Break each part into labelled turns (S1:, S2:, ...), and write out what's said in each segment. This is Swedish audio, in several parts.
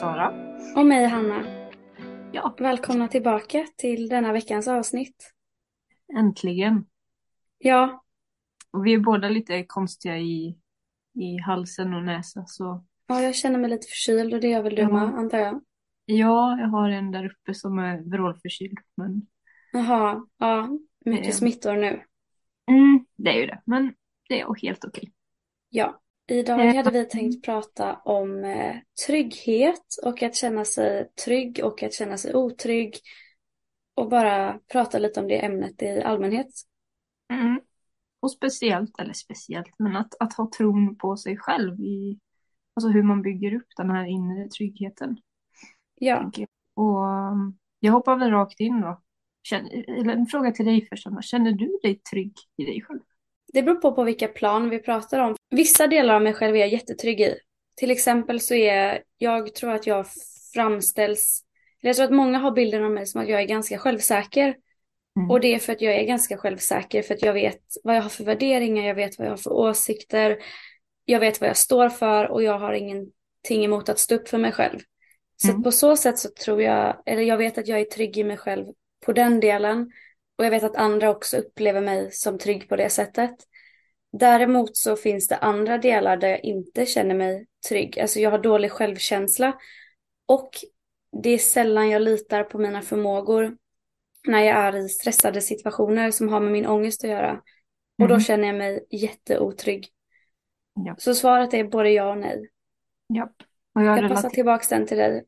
S1: Sara.
S2: Och mig Hanna.
S1: Ja,
S2: Välkomna tillbaka till denna veckans avsnitt.
S1: äntligen.
S2: Ja,
S1: Och vi är båda lite konstiga i, i halsen och näsa så
S2: ja, jag känner mig lite förkyld och det gör väl du
S1: Ja.
S2: med, antar jag.
S1: ja, jag har en där uppe som är vrålförkyld men
S2: Jaha, ja, mycket
S1: Eh.
S2: smittor nu.
S1: mm, det är ju det. Men det är helt okej.
S2: Ja, idag
S1: Eh.
S2: hade vi tänkt prata om eh, trygghet och att känna sig trygg och att känna sig otrygg. Och bara prata lite om det ämnet i allmänhet.
S1: Mm. Och speciellt, eller speciellt, men att, att ha tron på sig själv i alltså hur man bygger upp den här inre tryggheten.
S2: Ja.
S1: Och um, jag hoppar väl rakt in då. Känner, eller en fråga till dig först, Anna. Känner du dig trygg i dig själv?
S2: Det beror på på vilka plan vi pratar om. Vissa delar av mig själv är jag jättetrygg i. Till exempel så är jag tror att jag framställs, eller jag tror att många har bilden av mig som att jag är ganska självsäker.
S1: Mm.
S2: Och det är för att jag är ganska självsäker, för att jag vet vad jag har för värderingar, jag vet vad jag har för åsikter, jag vet vad jag står för och jag har ingenting emot att stå upp för mig själv. Så
S1: Mm.
S2: på så sätt så tror jag, eller jag vet att jag är trygg i mig själv på den delen. Och jag vet att andra också upplever mig som trygg på det sättet. Däremot så finns det andra delar där jag inte känner mig trygg. Alltså jag har dålig självkänsla. Och det är sällan jag litar på mina förmågor när jag är i stressade situationer som har med min ångest att göra. Och då
S1: Mm.
S2: känner jag mig jätteotrygg.
S1: Ja.
S2: Så svaret är både ja och nej.
S1: Japp. Och jag,
S2: Jag passar
S1: relaterar,
S2: tillbaka den till dig.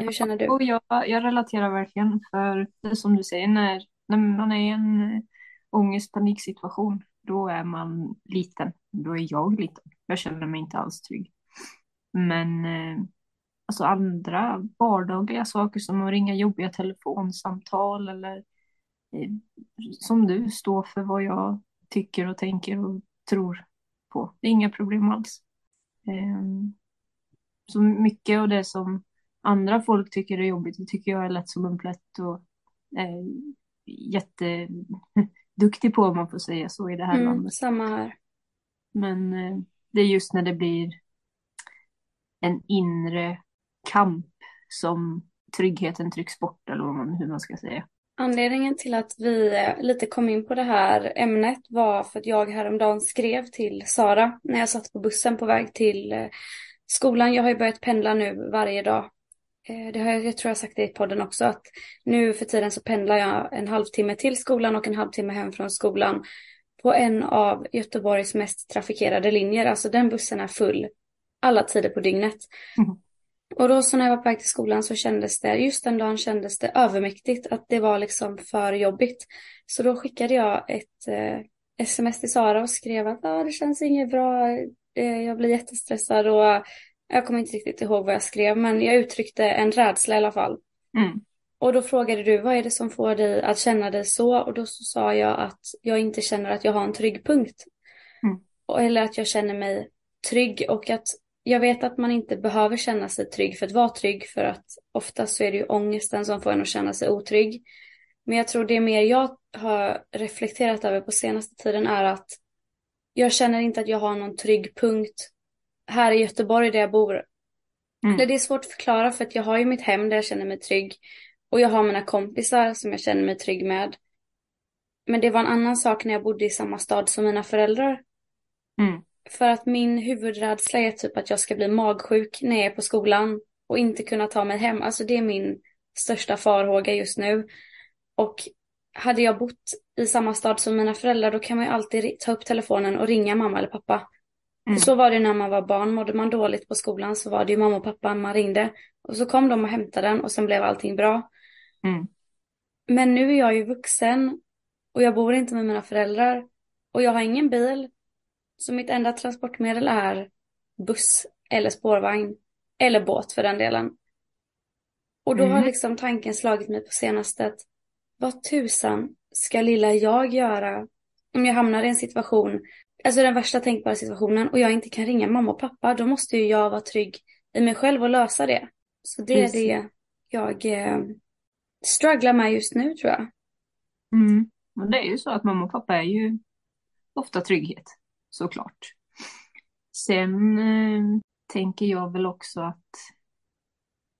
S2: Hur känner du?
S1: och jag, jag relaterar verkligen för det som du säger, när, när man är i en eh, ångest paniksituation, då är man liten. Då är jag liten. Jag känner mig inte alls trygg. Men eh, alltså andra vardagliga saker som att ringa jobbiga telefonsamtal eller eh, som du, stå för vad jag tycker och tänker och tror på. Det är inga problem alls. Ehm, så mycket av det som andra folk tycker är jobbigt, det tycker jag är lätt som en plätt och eh, jätteduktig på om man får säga så i det här
S2: Mm,
S1: landet.
S2: samma här.
S1: Men eh, det är just när det blir en inre kamp som tryggheten trycks bort eller man, hur man ska säga.
S2: Anledningen till att vi eh, lite kom in på det här ämnet var för att jag häromdagen skrev till Sara när jag satt på bussen på väg till eh, skolan. Jag har ju börjat pendla nu varje dag. Eh, Det har jag, jag tror jag har sagt det i podden också att nu för tiden så pendlar jag en halvtimme till skolan och en halvtimme hem från skolan på en av Göteborgs mest trafikerade linjer. Alltså den bussen är full alla tider på dygnet.
S1: Mhm.
S2: Och då så när jag var på väg till skolan så kändes det, just den dagen kändes det övermäktigt att det var liksom för jobbigt. Så då skickade jag ett eh, sms till Sara och skrev att ah, det känns inget bra, eh, jag blir jättestressad och jag kommer inte riktigt ihåg vad jag skrev men jag uttryckte en rädsla i alla fall.
S1: Mm.
S2: Och då frågade du vad är det som får dig att känna dig så och då så sa jag att jag inte känner att jag har en trygg punkt.
S1: Mm.
S2: Eller att jag känner mig trygg och att jag vet att man inte behöver känna sig trygg för att vara trygg för att oftast så är det ju ångesten som får en att känna sig otrygg. Men jag tror det mer jag har reflekterat över på senaste tiden är att jag känner inte att jag har någon trygg punkt här i Göteborg där jag bor.
S1: Mm.
S2: Det är svårt att förklara för att jag har ju mitt hem där jag känner mig trygg. Och jag har mina kompisar som jag känner mig trygg med. Men det var en annan sak när jag bodde i samma stad som mina föräldrar.
S1: Mm.
S2: För att min huvudrädsla är typ att jag ska bli magsjuk när jag är på skolan och inte kunna ta mig hem. Alltså det är min största farhåga just nu. Och hade jag bott i samma stad som mina föräldrar då kan man ju alltid ta upp telefonen och ringa mamma eller pappa.
S1: Mm.
S2: Så var det när man var barn. Mådde man dåligt på skolan så var det ju mamma och pappa man ringde. Och så kom de och hämtade den och sen blev allting bra.
S1: Mm.
S2: Men nu är jag ju vuxen och jag bor inte med mina föräldrar och jag har ingen bil. Så mitt enda transportmedel är buss eller spårvagn eller båt för den delen. Och då har
S1: Mm.
S2: liksom tanken slagit mig på senaste att vad tusan ska lilla jag göra om jag hamnar i en situation, alltså den värsta tänkbara situationen och jag inte kan ringa mamma och pappa, då måste ju jag vara trygg i mig själv och lösa det. Så det är det jag eh, strugglar med just nu tror jag.
S1: Mm. Och det är ju så att mamma och pappa är ju ofta trygghet, såklart. Sen eh, tänker jag väl också att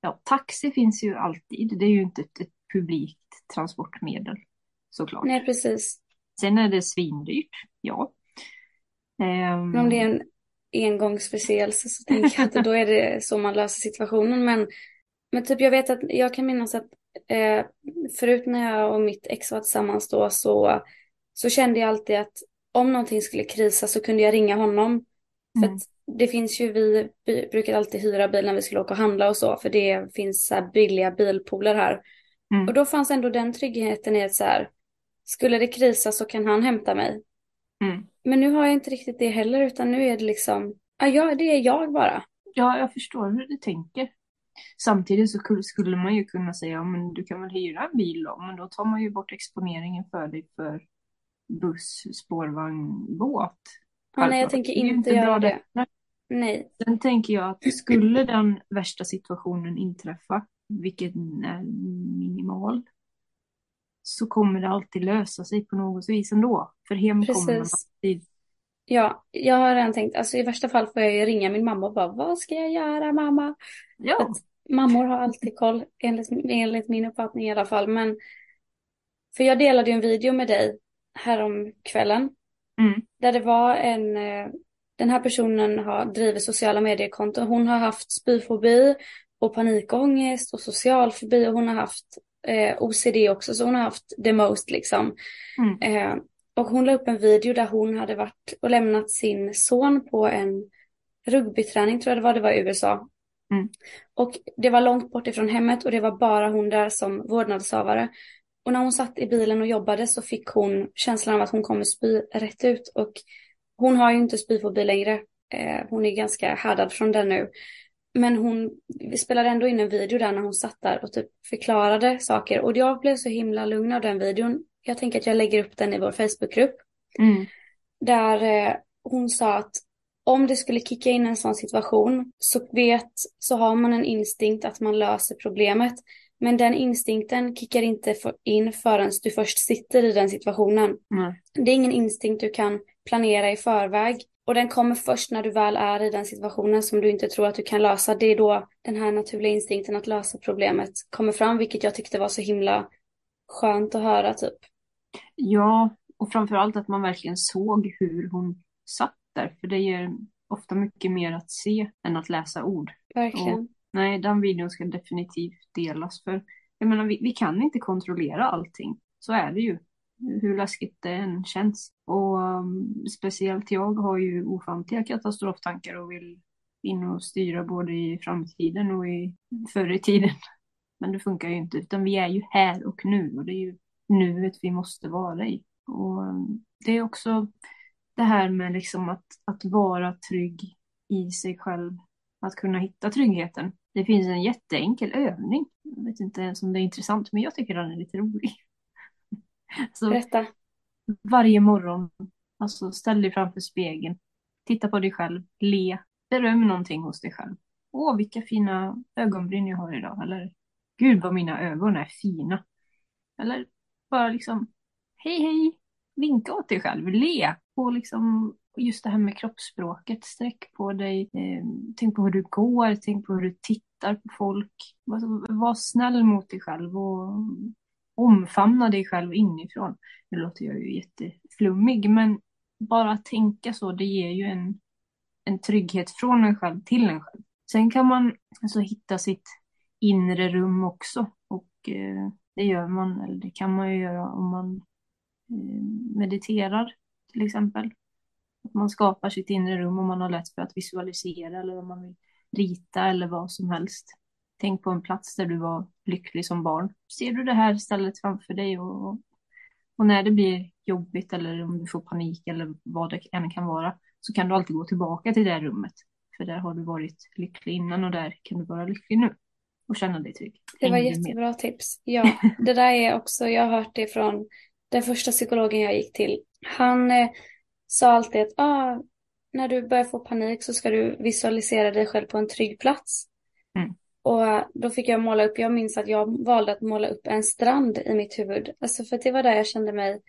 S1: ja, taxi finns ju alltid. Det är ju inte ett, ett publikt transportmedel såklart.
S2: Nej, precis.
S1: Sen är det svindyrt, ja. Ehm,
S2: Men om det är en engångsförseelse så tänker jag att då är det så man löser situationen. Men, men typ jag vet att jag kan minnas att eh, förut när jag och mitt ex var tillsammans då så, så kände jag alltid att om någonting skulle krisa så kunde jag ringa honom. För
S1: Mm.
S2: att det finns ju, vi, vi brukar alltid hyra bil när vi skulle åka och handla och så, för det finns så här billiga bilpooler här.
S1: Mm.
S2: Och då fanns ändå den tryggheten i att så här, skulle det krisa så kan han hämta mig.
S1: Mm.
S2: Men nu har jag inte riktigt det heller, utan nu är det liksom, ja, ja det är jag bara.
S1: Ja, jag förstår hur du tänker. Samtidigt så skulle- man ju kunna säga, ja, men du kan väl hyra en bil då, men då tar man ju bort exponeringen för dig för buss, spårvagn, båt.
S2: Ja, nej, jag
S1: Självklart.
S2: tänker inte
S1: bra
S2: göra det.
S1: Nej.
S2: Nej,
S1: Sen tänker jag att skulle den värsta situationen inträffa, vilket är minimal, så kommer det alltid lösa sig på något vis ändå. För hem kommer man
S2: Precis.
S1: alltid.
S2: ja, jag har redan tänkt, alltså i värsta fall får jag ju ringa min mamma och bara, vad ska jag göra mamma?
S1: Ja,
S2: mammor har alltid koll, enligt, enligt min uppfattning i alla fall. Men, för jag delade ju en video med dig härom kvällen
S1: mm,
S2: Där det var en, eh, den här personen har, driver sociala mediekonton. Hon har haft spyfobi och panikångest och social fobi och hon har haft eh, OCD också. Så hon har haft the most liksom.
S1: mm,
S2: Eh, och hon la upp en video där hon hade varit och lämnat sin son på en rugbyträning tror jag det var, det var i USA.
S1: Mm.
S2: Och det var långt bort ifrån hemmet och det var bara hon där som vårdnadshavare. Och när hon satt i bilen och jobbade så fick hon känslan av att hon kommer spy rätt ut. Och hon har ju inte spyfobi längre. Eh, hon är ganska härdad från den nu. Men hon spelade ändå in en video där när hon satt där och typ förklarade saker. Och jag blev så himla lugn av den videon. Jag tänker att jag lägger upp den i vår Facebookgrupp.
S1: mm,
S2: Där eh, hon sa att om det skulle kicka in en sån situation så vet, så har man en instinkt att man löser problemet. Men den instinkten kickar inte för- in förrän du först sitter i den situationen.
S1: nej.
S2: Det är ingen instinkt du kan planera i förväg. Och den kommer först när du väl är i den situationen som du inte tror att du kan lösa. Det är då den här naturliga instinkten att lösa problemet kommer fram, vilket jag tyckte var så himla skönt att höra typ.
S1: Ja, och framförallt att man verkligen såg hur hon satt där. För det ger ofta mycket mer att se än att läsa ord.
S2: Verkligen.
S1: Nej, den videon ska definitivt delas. För jag menar, vi, vi kan inte kontrollera allting. Så är det ju. Hur läskigt det än känns. Och um, speciellt jag har ju ofantliga katastroftankar och vill in och styra både i framtiden och i förr i tiden. Men det funkar ju inte, utan vi är ju här och nu och det är ju nuet vi måste vara i. Och um, det är också det här med liksom att, att vara trygg i sig själv, att kunna hitta tryggheten. Det finns en jätteenkel övning. Jag vet inte ens om det är intressant, men jag tycker den är lite rolig. Så
S2: Berätta.
S1: varje morgon, alltså ställ dig framför spegeln, titta på dig själv, le, beröm någonting hos dig själv. Åh, vilka fina ögonbryn jag har idag. Eller, gud vad mina ögon är fina. Eller bara liksom, hej hej, vinka åt dig själv, le. Och liksom, just det här med kroppsspråket, sträck på dig, eh, tänk på hur du går, tänk på hur du tittar på folk. Alltså, var snäll mot dig själv och omfamna dig själv inifrån. Nu låter jag ju jätteflummig, men bara att tänka så, det ger ju en, en trygghet från en själv till en själv. Sen kan man alltså hitta sitt inre rum också och eh, det gör man, eller det kan man ju göra om man eh, mediterar till exempel. Att man skapar sitt inre rum om man har lätt för att visualisera eller om man vill rita eller vad som helst. Tänk på en plats där du var lycklig som barn. Ser du det här stället framför dig och, och när det blir jobbigt eller om du får panik eller vad det än kan vara så kan du alltid gå tillbaka till det rummet. För där har du varit lycklig innan och där kan du vara lycklig nu och känna dig trygg.
S2: Det var
S1: du med?
S2: jättebra tips. Ja, det där är också, jag har hört det från den första psykologen jag gick till. Han eh, sa alltid att ah, när du börjar få panik så ska du visualisera dig själv på en trygg plats.
S1: Mm.
S2: Och då fick jag måla upp, jag minns att jag valde att måla upp en strand i mitt huvud. Alltså för det var där jag kände mig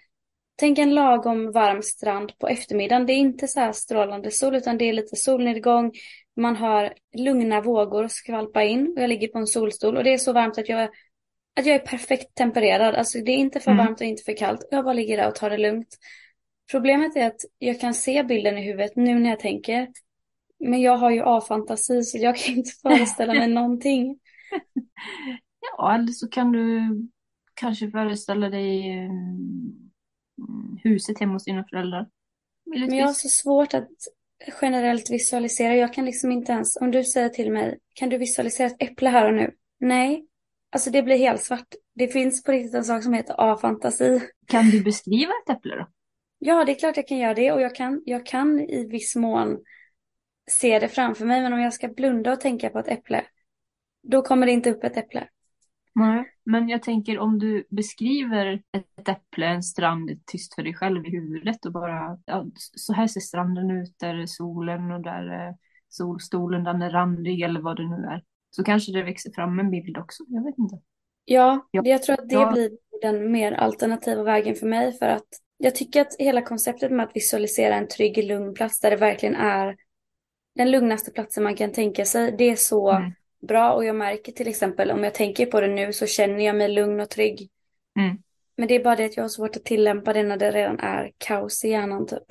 S2: tänk en lagom varm strand på eftermiddagen. Det är inte så här strålande sol utan det är lite solnedgång. Man har lugna vågor skvalpa in och jag ligger på en solstol och det är så varmt att jag, att jag är perfekt tempererad. Alltså det är inte för
S1: Mm.
S2: varmt och inte för kallt. Jag bara ligger där och tar det lugnt. Problemet är att jag kan se bilden i huvudet nu när jag tänker. Men jag har ju A-fantasi så jag kan inte föreställa mig någonting.
S1: Ja, eller så kan du kanske föreställa dig eh, huset hemma hos dina föräldrar.
S2: Men jag har så svårt att generellt visualisera. Jag kan liksom inte ens, om du säger till mig, kan du visualisera ett äpple här och nu? Nej. Alltså det blir helt svart. Det finns på riktigt en sak som heter A-fantasi.
S1: Kan du beskriva ett äpple då?
S2: Ja, det är klart jag kan göra det och jag kan, jag kan i viss mån se det framför mig. Men om jag ska blunda och tänka på ett äpple, då kommer det inte upp ett äpple.
S1: Nej. Men jag tänker om du beskriver ett äpple, en strand, tyst för dig själv i huvudet och bara, ja, så här ser stranden ut, där är solen och där är solstolen, den är randig eller vad det nu är. Så kanske det växer fram en bild också, jag vet inte.
S2: Ja,
S1: Ja.
S2: jag tror att det
S1: Ja.
S2: blir den mer alternativa vägen för mig för att jag tycker att hela konceptet med att visualisera en trygg, lugn plats där det verkligen är den lugnaste platsen man kan tänka sig, det är så
S1: Mm.
S2: bra och jag märker till exempel om jag tänker på det nu så känner jag mig lugn och trygg.
S1: Mm.
S2: Men det är bara det att jag har svårt att tillämpa det när det redan är kaos i hjärnan typ.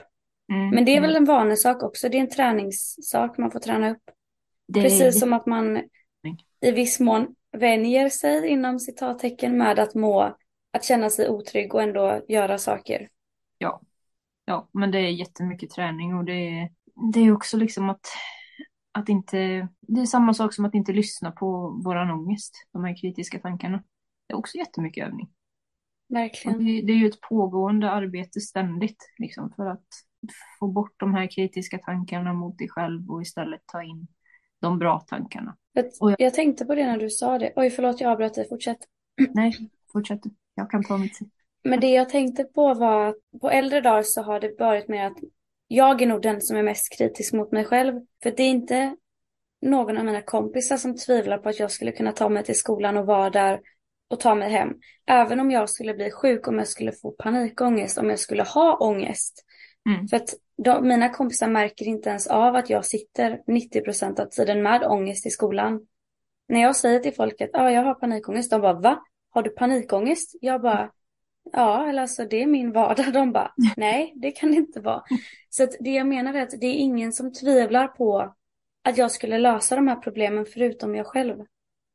S1: Mm.
S2: Men det är
S1: Mm.
S2: väl en vanesak också, det är en träningssak man får träna upp.
S1: Det är
S2: Precis som att man i viss mån vänjer sig inom citattecken med att må, att känna sig otrygg och ändå göra saker.
S1: Ja. Ja, men det är jättemycket träning och det är, det är också liksom att, att inte, det är samma sak som att inte lyssna på våran ångest, de här kritiska tankarna. Det är också jättemycket övning.
S2: Verkligen.
S1: det, det är ju ett pågående arbete ständigt, liksom, för att få bort de här kritiska tankarna mot dig själv och istället ta in de bra tankarna.
S2: Jag,
S1: jag-
S2: tänkte på det när du sa det. Oj, förlåt, jag avbröt dig. Fortsätt.
S1: Nej, fortsätt. Jag kan ta mitt.
S2: Men det jag tänkte på var att på äldre dagar så har det varit mer att jag är nog den som är mest kritisk mot mig själv. För det är inte någon av mina kompisar som tvivlar på att jag skulle kunna ta mig till skolan och vara där och ta mig hem. Även om jag skulle bli sjuk, om jag skulle få panikångest, om jag skulle ha ångest.
S1: Mm.
S2: För att de, mina kompisar märker inte ens av att jag sitter 90% av tiden med ångest i skolan. När jag säger till folk att ah, jag har panikångest, de bara va? Har du panikångest? Jag bara ja, eller alltså det är min vardag. De bara nej, det kan det inte vara. Så det jag menar är att det är ingen som tvivlar på att jag skulle lösa de här problemen förutom jag själv.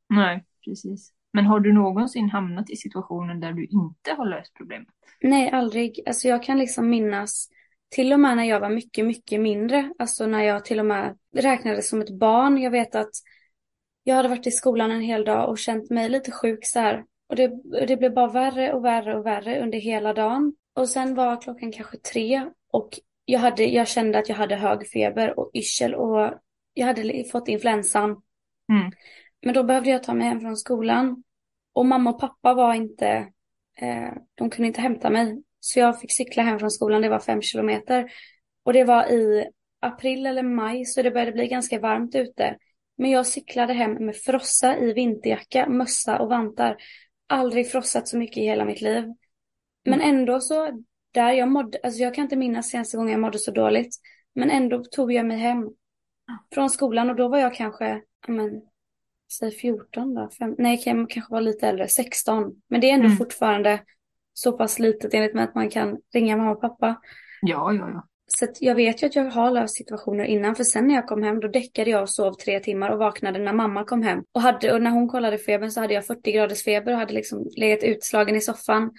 S1: Nej, precis. Men har du någonsin hamnat i situationen där du inte har löst problemet?
S2: Nej, aldrig. Alltså jag kan liksom minnas till och med när jag var mycket, mycket mindre. Alltså när jag till och med räknades som ett barn. Jag vet att jag hade varit i skolan en hel dag och känt mig lite sjuk så här. Och det, det blev bara värre och värre och värre under hela dagen. Och sen var klockan kanske tre och jag, hade, jag kände att jag hade hög feber och yrsel och jag hade fått influensan.
S1: Mm.
S2: Men då behövde jag ta mig hem från skolan. Och mamma och pappa var inte, eh, de kunde inte hämta mig. Så jag fick cykla hem från skolan, det var fem kilometer. Och det var i april eller maj, så det började bli ganska varmt ute. Men jag cyklade hem med frossa i vinterjacka, mössa och vantar. Aldrig frossat så mycket i hela mitt liv. Men ändå så, där jag mådde, alltså jag kan inte minnas senaste gången jag mådde så dåligt. Men ändå tog jag mig hem från skolan och då var jag kanske, men, säg 14 då, fem, nej jag kanske var lite äldre, 16. Men det är ändå
S1: Mm.
S2: fortfarande så pass litet enligt mig att man kan ringa mamma och pappa.
S1: Ja, ja, ja.
S2: Så jag vet ju att jag har löst situationer innan, för sen när jag kom hem då däckade jag och sov tre timmar och vaknade när mamma kom hem. Och, hade, och när hon kollade febern så hade jag 40 graders feber och hade liksom legat utslagen i soffan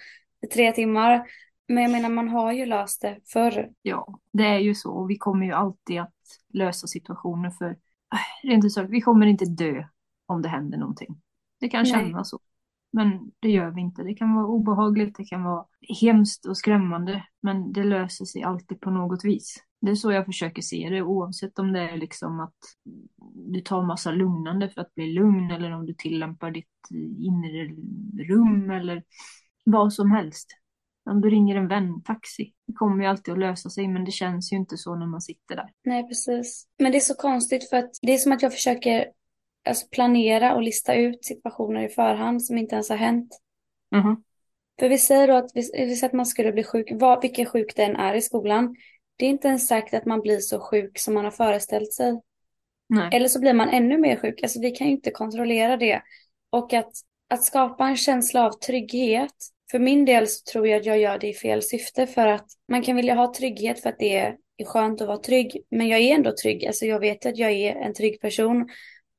S2: i tre timmar. Men jag menar, man har ju löst det förr.
S1: Ja, det är ju så. Och vi kommer ju alltid att lösa situationer för, äh, rent ut sagt, vi kommer inte dö om det händer någonting. Det kan
S2: Nej.
S1: kännas så. Men det gör vi inte. Det kan vara obehagligt, det kan vara hemskt och skrämmande. Men det löser sig alltid på något vis. Det är så jag försöker se det, oavsett om det är liksom att du tar massa lugnande för att bli lugn eller om du tillämpar ditt inre rum eller vad som helst. Om du ringer en vän, taxi. Det kommer ju alltid att lösa sig, men det känns ju inte så när man sitter där.
S2: Nej, precis. Men det är så konstigt för att det är som att jag försöker alltså, planera och lista ut situationer i förhand som inte ens har hänt.
S1: Mhm.
S2: För vi säger då att vi, att man skulle bli sjuk, vad, vilken sjuk den är i skolan. Det är inte ens sagt att man blir så sjuk som man har föreställt sig.
S1: Nej.
S2: Eller så blir man ännu mer sjuk. Alltså vi kan ju inte kontrollera det. Och att, att skapa en känsla av trygghet. För min del så tror jag att jag gör det i fel syfte. För att man kan vilja ha trygghet för att det är, är skönt att vara trygg. Men jag är ändå trygg. Alltså jag vet att jag är en trygg person.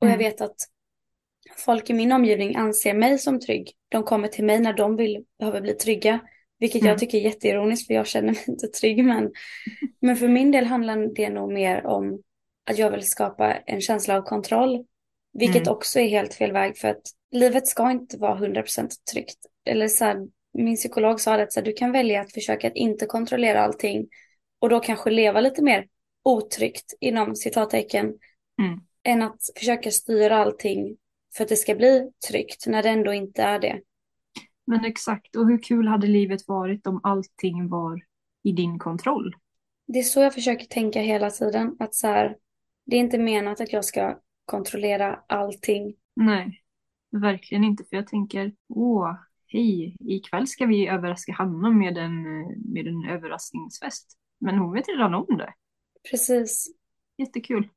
S2: Och jag
S1: Mm.
S2: vet att folk i min omgivning anser mig som trygg. De kommer till mig när de vill, behöver bli trygga. Vilket
S1: Mm.
S2: jag tycker är jätteironiskt för jag känner mig inte trygg. Men, men för min del handlar det nog mer om att jag vill skapa en känsla av kontroll. Vilket
S1: Mm.
S2: också är helt fel väg för att livet ska inte vara 100% tryggt. Eller så här, min psykolog sa det att så här, du kan välja att försöka att inte kontrollera allting och då kanske leva lite mer otryggt inom citattecken
S1: Mm.
S2: Än att försöka styra allting för att det ska bli tryggt när det ändå inte är det.
S1: Men exakt, och hur kul hade livet varit om allting var i din kontroll?
S2: Det är så jag försöker tänka hela tiden. Att så här, det är inte menat att jag ska kontrollera allting.
S1: Nej, verkligen inte. För jag tänker, åh, hej, ikväll ska vi överraska Hanna med en, med en överraskningsfest. Men hon vet redan om det.
S2: Precis.
S1: Jättekul.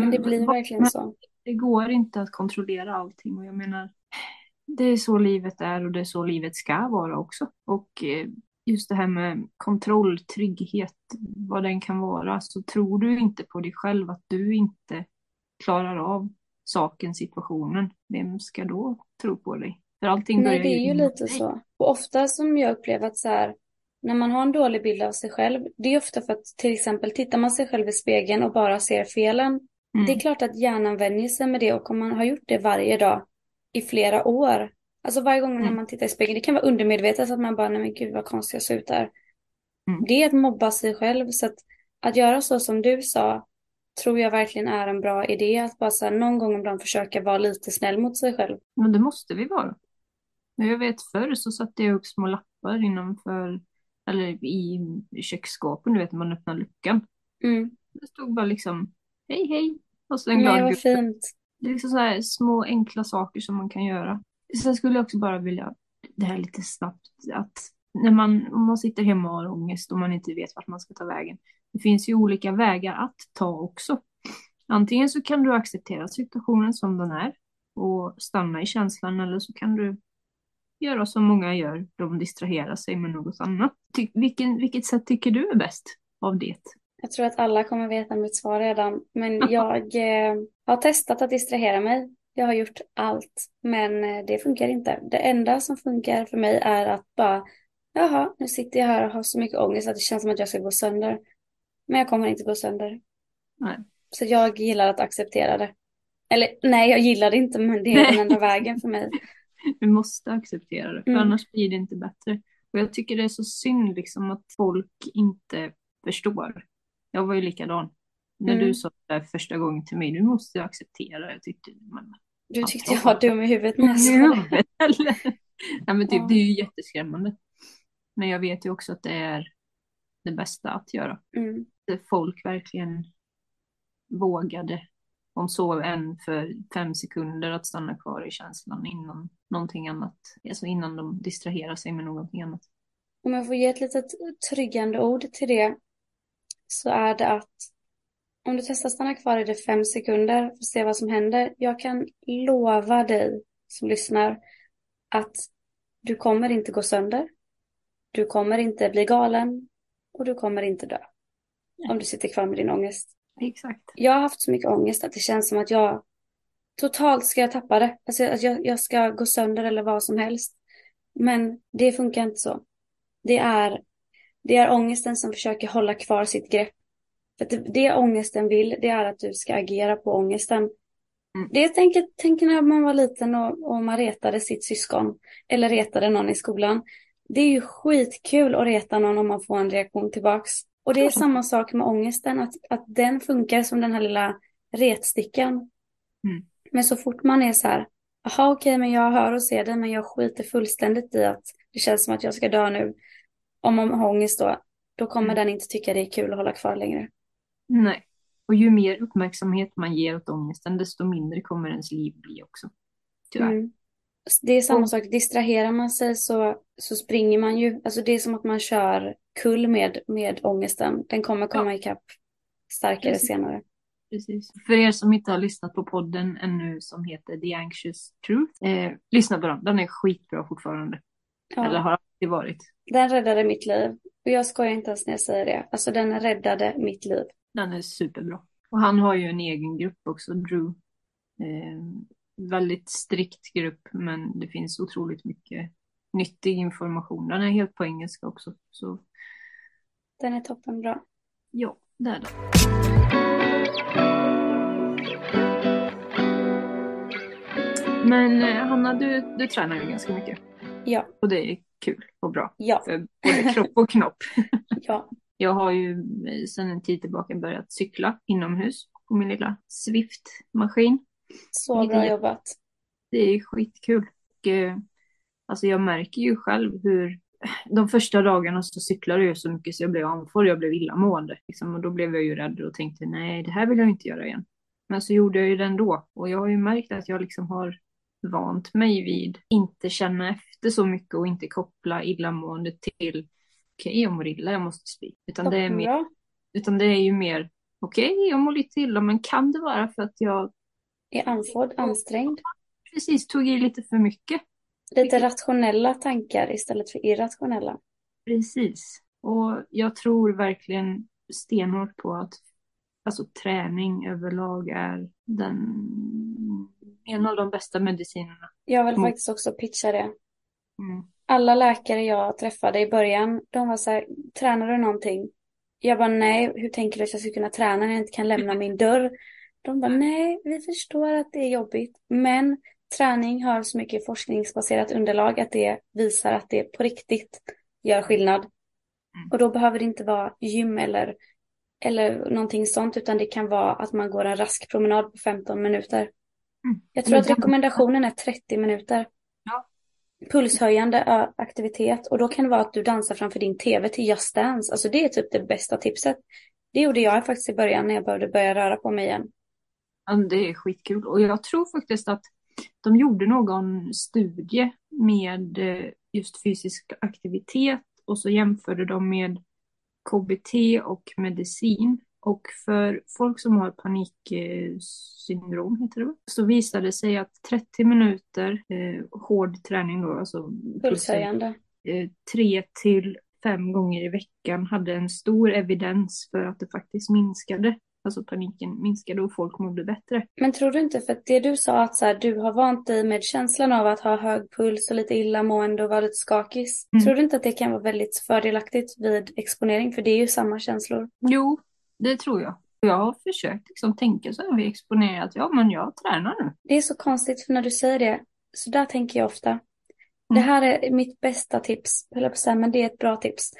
S2: Men det blir
S1: vad-
S2: verkligen så.
S1: Det går inte att kontrollera allting och jag menar, det är så livet är och det är så livet ska vara också. Och eh, just det här med kontroll, trygghet, vad den kan vara, så tror du inte på dig själv att du inte klarar av saken, situationen, vem ska då tro på dig? För allting
S2: Nej,
S1: börjar
S2: det är ju lite så. Och ofta som jag upplever att så här, när man har en dålig bild av sig själv, det är ofta för att till exempel tittar man sig själv i spegeln och bara ser felen.
S1: Mm.
S2: Det är klart att hjärnan vänjer sig med det och om man har gjort det varje dag i flera år. Alltså varje gång när
S1: Mm.
S2: man tittar i spegeln, det kan vara undermedvetet att man bara, nej men gud vad konstig jag ser ut där.
S1: Mm.
S2: Det är att mobba sig själv. Så att, att göra så som du sa, tror jag verkligen är en bra idé. Att bara så här, någon gång ibland försöka vara lite snäll mot sig själv.
S1: Men det måste vi vara. Jag vet förr så satte jag upp små lappar innanför, eller i köksskåpen, du vet när man öppnar luckan.
S2: Mm.
S1: Det stod bara liksom, hej hej, och så en glad
S2: vad
S1: gubbe.
S2: fint.
S1: Det är liksom så här små enkla saker som man kan göra. Sen skulle jag också bara vilja, det här lite snabbt, att när man, om man sitter hemma och har ångest och man inte vet vart man ska ta vägen. Det finns ju olika vägar att ta också. Antingen så kan du acceptera situationen som den är och stanna i känslan eller så kan du göra som många gör, de distraherar sig med något annat. Ty, vilken, vilket sätt tycker du är bäst av det?
S2: Jag tror att alla kommer veta mitt svar redan. Men jag eh, har testat att distrahera mig. Jag har gjort allt. Men eh, det funkar inte. Det enda som funkar för mig är att bara, jaha, nu sitter jag här och har så mycket ångest att det känns som att jag ska gå sönder. Men jag kommer inte gå sönder.
S1: Nej.
S2: Så jag gillar att acceptera det. Eller nej, jag gillar det inte, men det är den enda vägen för mig.
S1: Vi måste acceptera det, för
S2: Mm.
S1: annars blir det inte bättre. Och jag tycker det är så synd liksom att folk inte förstår. Jag var ju likadan. När
S2: Mm.
S1: du sa det där första gången till mig, du måste acceptera. Jag tyckte, men
S2: Du tyckte jag
S1: ja.
S2: var dum i huvudet när jag sa det.
S1: Nej men typ, det är ju jätteskrämmande. Men jag vet ju också att det är det bästa att göra.
S2: Mm.
S1: Att folk verkligen vågade, om så än för fem sekunder, att stanna kvar i känslan innan någonting annat, alltså innan de distraherar sig med någonting annat.
S2: Om jag får ge ett litet tryggande ord till det så är det att om du testar stanna kvar i det fem sekunder för att se vad som händer. Jag kan lova dig som lyssnar att du kommer inte gå sönder. Du kommer inte bli galen och du kommer inte dö. Om du sitter kvar med din ångest.
S1: Exakt.
S2: Jag har haft så mycket ångest att det känns som att jag totalt ska jag tappa det. Alltså att jag, jag ska gå sönder eller vad som helst. Men det funkar inte så. Det är, det är ångesten som försöker hålla kvar sitt grepp. För att det, ångesten vill, det är att du ska agera på ångesten.
S1: Mm.
S2: Det jag tänker, tänker när man var liten och, och man retade sitt syskon. Eller retade någon i skolan. Det är ju skitkul att reta någon om man får en reaktion tillbaks. Och det är samma sak med ångesten, att, att den funkar som den här lilla retstickan.
S1: Mm.
S2: Men så fort man är så här, jaha okej men jag hör och ser det men jag skiter fullständigt i att det känns som att jag ska dö nu. Om man har ångest då, då kommer
S1: Mm.
S2: den inte tycka det är kul att hålla kvar längre.
S1: Nej. Och ju mer uppmärksamhet man ger åt ångesten, desto mindre kommer ens liv bli också. Tyvärr.
S2: Mm. Det är samma
S1: Och-
S2: sak, distraherar man sig så så springer man ju, alltså det är som att man kör kull med, med ångesten. Den kommer komma
S1: Ja.
S2: ikapp starkare
S1: Precis.
S2: senare.
S1: Precis. För er som inte har lyssnat på podden ännu som heter The Anxious Truth, eh, lyssna på den. Den är skitbra fortfarande. Eller
S2: Ja,
S1: har alltid varit.
S2: Den räddade mitt liv. Och jag skojar inte ens när jag säger det. Alltså den räddade mitt liv.
S1: Den är superbra. Och han har ju en egen grupp också, Drew. Eh, väldigt strikt grupp, men det finns otroligt mycket nyttig information. Den är helt på engelska också. Så
S2: Den är toppenbra.
S1: ja, det är den. Men eh, Hanna, du, du tränar ju ganska mycket.
S2: Ja,
S1: Och det är kul och bra
S2: ja,
S1: för både kropp och knopp.
S2: ja.
S1: Jag har ju sedan en tid tillbaka börjat cykla inomhus på min lilla Swift-maskin.
S2: Så bra jobbat.
S1: Det är skitkul. Och, eh, alltså jag märker ju själv hur de första dagarna så cyklade jag så mycket så jag blev andfådd, jag blev illamående. Liksom, och då blev jag ju rädd och tänkte nej, det här vill jag inte göra igen. Men så gjorde jag ju det ändå. Och jag har ju märkt att jag liksom har vant mig vid inte känna efter så mycket och inte koppla illamående till okej, jag mår illa, jag måste spy. Utan det är mer, utan det är ju mer okej, jag mår lite illa, men kan det vara för att jag
S2: Är andfådd, ansträngd.
S1: precis tog i lite för mycket?
S2: Lite rationella tankar istället för irrationella.
S1: Precis. Och jag tror verkligen stenhårt på att alltså, träning överlag är den, en av de bästa medicinerna.
S2: Jag vill
S1: Mm.
S2: faktiskt också pitcha det.
S1: Mm.
S2: Alla läkare jag träffade i början, de var så här, tränar du någonting? Jag bara, nej, hur tänker du att jag ska kunna träna när jag inte kan lämna min dörr? De bara, nej, vi förstår att det är jobbigt, men träning har så mycket forskningsbaserat underlag att det visar att det på riktigt gör skillnad. Och då behöver det inte vara gym eller, eller någonting sånt, utan det kan vara att man går en rask promenad på 15 minuter.
S1: Mm.
S2: Jag tror att rekommendationen är 30 minuter.
S1: Ja.
S2: Pulshöjande aktivitet och då kan det vara att du dansar framför din tv till Just Dance. Alltså det är typ det bästa tipset. Det gjorde jag faktiskt i början när jag behövde börja röra på mig igen.
S1: Ja, det är skitkul. Och jag tror faktiskt att de gjorde någon studie med eh, just fysisk aktivitet och så jämförde de med KBT och medicin. Och för folk som har paniksyndrom, heter det, så visade det sig att 30 minuter eh, hård träning då, alltså
S2: Pulshöjande.
S1: eh, tre till fem gånger i veckan hade en stor evidens för att det faktiskt minskade. Alltså paniken minskade och folk mådde bättre.
S2: Men tror du inte, för att det du sa att så här, du har vant dig med känslan av att ha hög puls och lite illamående och vara lite skakis.
S1: Mm.
S2: Tror du inte att det kan vara väldigt fördelaktigt vid exponering? För det är ju samma känslor.
S1: Jo, det tror jag. Jag har försökt liksom tänka så här vid exponering att ja, men jag tränar nu.
S2: Det är så konstigt för när du säger det, så där tänker jag ofta. Det här är mitt bästa tips, höll jag på att säga, men det är ett bra tips.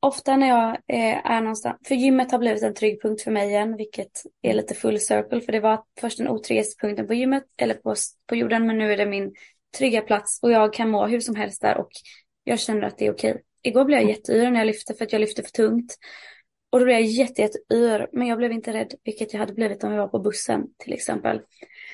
S2: Ofta när jag eh, är någonstans, för gymmet har blivit en trygg punkt för mig igen, vilket är lite full circle, för det var först den otryggaste punkten på gymmet, eller på, på jorden, men nu är det min trygga plats och jag kan må hur som helst där och jag känner att det är okej. Igår blev jag jätteyr när jag lyfte för att jag lyfte för tungt. Och då blev jag jätte, jätteyr, men jag blev inte rädd, vilket jag hade blivit om jag var på bussen till exempel.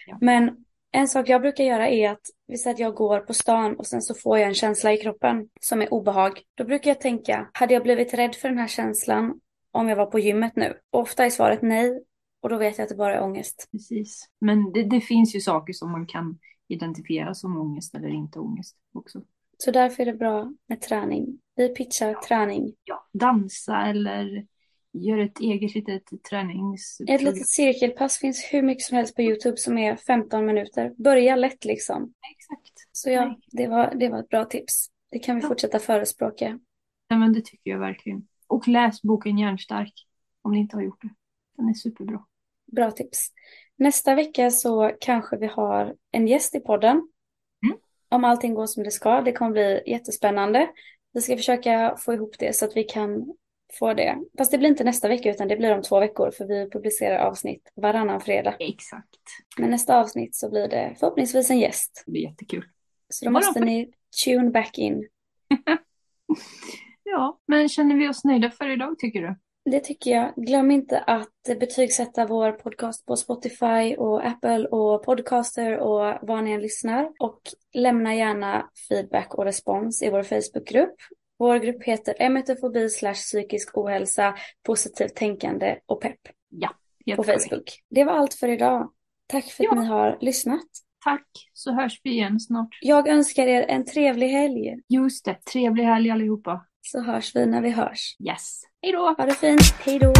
S1: Ja.
S2: Men en sak jag brukar göra är att, vi säger att jag går på stan och sen så får jag en känsla i kroppen som är obehag. Då brukar jag tänka, hade jag blivit rädd för den här känslan om jag var på gymmet nu? Ofta är svaret nej. Och då vet jag att det bara är ångest.
S1: Precis. Men det, det finns ju saker som man kan identifiera som ångest eller inte ångest också.
S2: Så därför är det bra med träning. Vi pitchar träning.
S1: Ja, dansa eller gör ett eget litet
S2: Ett
S1: träningsprogram.
S2: litet cirkelpass finns hur mycket som helst på YouTube som är 15 minuter. Börja lätt liksom.
S1: Exakt.
S2: Så ja, det var, det var ett bra tips. Det kan vi
S1: Ja.
S2: fortsätta förespråka.
S1: Nej, men det tycker jag verkligen. Och läs boken Hjärnstark om ni inte har gjort det. Den är superbra.
S2: Bra tips. Nästa vecka så kanske vi har en gäst i podden.
S1: Mm.
S2: Om allting går som det ska. Det kommer bli jättespännande. Vi ska försöka få ihop det så att vi kan få det. Fast det blir inte nästa vecka utan det blir om två veckor för vi publicerar avsnitt varannan fredag.
S1: Exakt.
S2: Men nästa avsnitt så blir det förhoppningsvis en gäst.
S1: Det blir jättekul.
S2: Så då måste ni tune back in.
S1: Ja, men känner vi oss nöjda för idag tycker du?
S2: det tycker jag. Glöm inte att betygsätta vår podcast på Spotify och Apple och Podcaster och var ni än lyssnar. Och lämna gärna feedback och respons i vår Facebookgrupp. Vår grupp heter metofobi slash psykisk ohälsa, positivt tänkande och pepp.
S1: Ja,
S2: på Facebook. Korrekt. Det var allt för idag. Tack för att ja. ni har lyssnat.
S1: Tack, så hörs vi igen snart.
S2: Jag önskar er en trevlig helg.
S1: Just det, trevlig helg allihopa.
S2: Så hörs vi när vi hörs.
S1: Yes. Hej då!
S2: Ha det fint. Hej då!